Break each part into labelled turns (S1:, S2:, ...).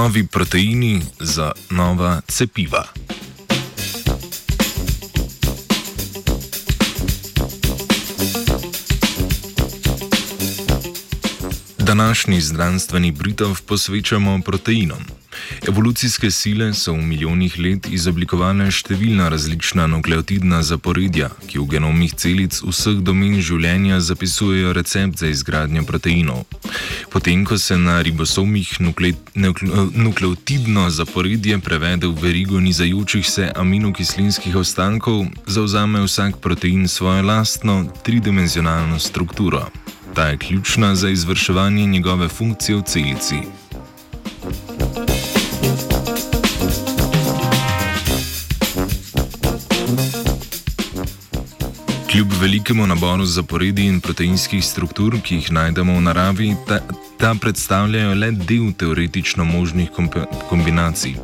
S1: Novi proteini za nova cepiva. Današnji znanstveni britov posvečamo proteinom. Evolucijske sile so v milijonih let izoblikovale številna različna nukleotidna zaporedja, ki v genomih celic vseh domen življenja zapisujejo recept za izgradnjo proteinov. Potem, ko se na ribosomih nukle, nukle, nukleotidno zaporedje prevede v verigo nizajočih se aminokislinskih ostankov, zauzame vsak protein svojo lastno tridimenzionalno strukturo. Ta je ključna za izvrševanje njegove funkcije v celici. Kljub velikemu naboru zaporedij in proteinskih struktur, ki jih najdemo v naravi, ta, ta predstavljajo le del teoretično možnih kombinacij.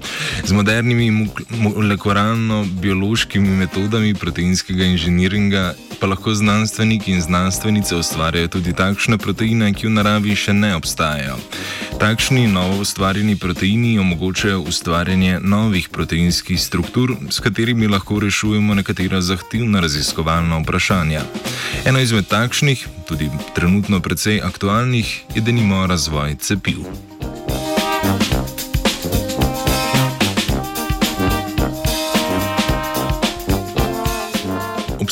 S1: Z modernimi molekularno-biološkimi metodami proteinskega inženiringa pa lahko znanstveniki in znanstvenice ustvarjajo tudi takšne proteine, ki v naravi še ne obstajajo. Takšni novo ustvarjeni proteini omogočajo ustvarjanje novih proteinskih struktur, s katerimi lahko rešujemo nekatera zahtevna raziskovalna vprašanja. Eno izmed takšnih, tudi trenutno precej aktualnih, je denimo razvoj cepiv.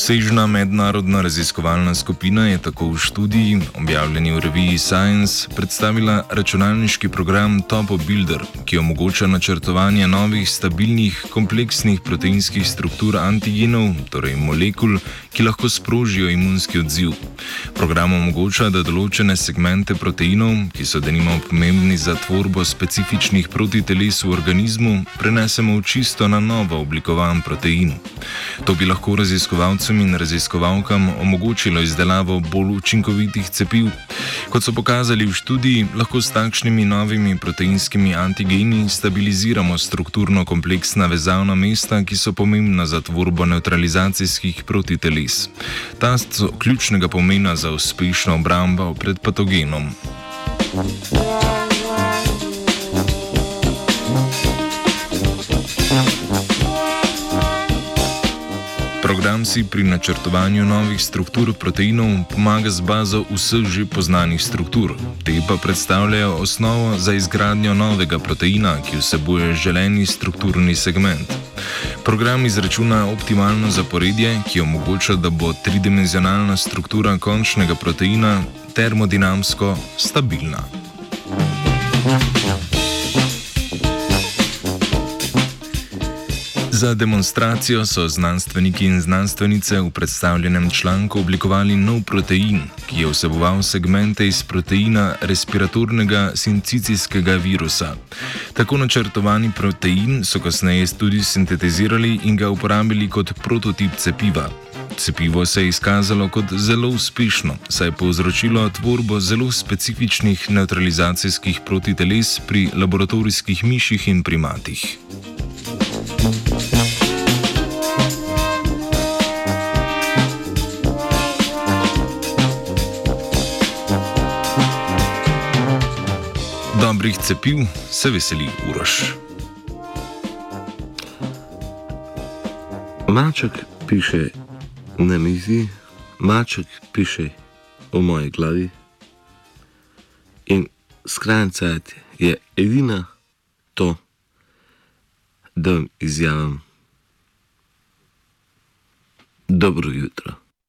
S1: Obsežna mednarodna raziskovalna skupina je tako v študiji, objavljeni v reviji Science, predstavila računalniški program Topo Builder, ki omogoča načrtovanje novih, stabilnih, kompleksnih proteinskih struktur antigenov, torej molekul, ki lahko sprožijo imunski odziv. Program omogoča, da določene segmente proteinov, ki so denimo pomembni za tvorbo specifičnih protiteles v organizmu, prenesemo v čisto na novo oblikovan protein. To bi lahko raziskovalcem in raziskovalkam omogočilo izdelavo bolj učinkovitih cepiv. Kot so pokazali v študiji, lahko s takšnimi novimi proteinskimi antigeni stabiliziramo strukturno kompleksna vezavna mesta, ki so pomembna za tvorbo neutralizacijskih protiteles. Ta so ključnega pomena za uspešno obrambo pred patogenom. Yeah. Program si pri načrtovanju novih struktur proteinov pomaga z bazo vseh že poznanih struktur. Te pa predstavljajo osnovo za izgradnjo novega proteina, ki vsebuje želeni strukturni segment. Program izračuna optimalno zaporedje, ki omogoča, da bo tridimenzionalna struktura končnega proteina termodinamsko stabilna. Za demonstracijo so znanstveniki in znanstvenice v predstavljenem članku oblikovali nov protein, ki je vseboval segmente iz proteina respiratornega sincicijskega virusa. Tako načrtovani protein so kasneje tudi sintetizirali in ga uporabili kot prototip cepiva. Cepivo se je izkazalo kot zelo uspešno, saj je povzročilo tvorbo zelo specifičnih neutralizacijskih protiteles pri laboratorijskih miših in primatih. Dobrih cepiv se veseli uroš.
S2: Maček piše na mizi, maček piše v moji glavi in skrajnica je edina to, da vam izjavim dobro jutro.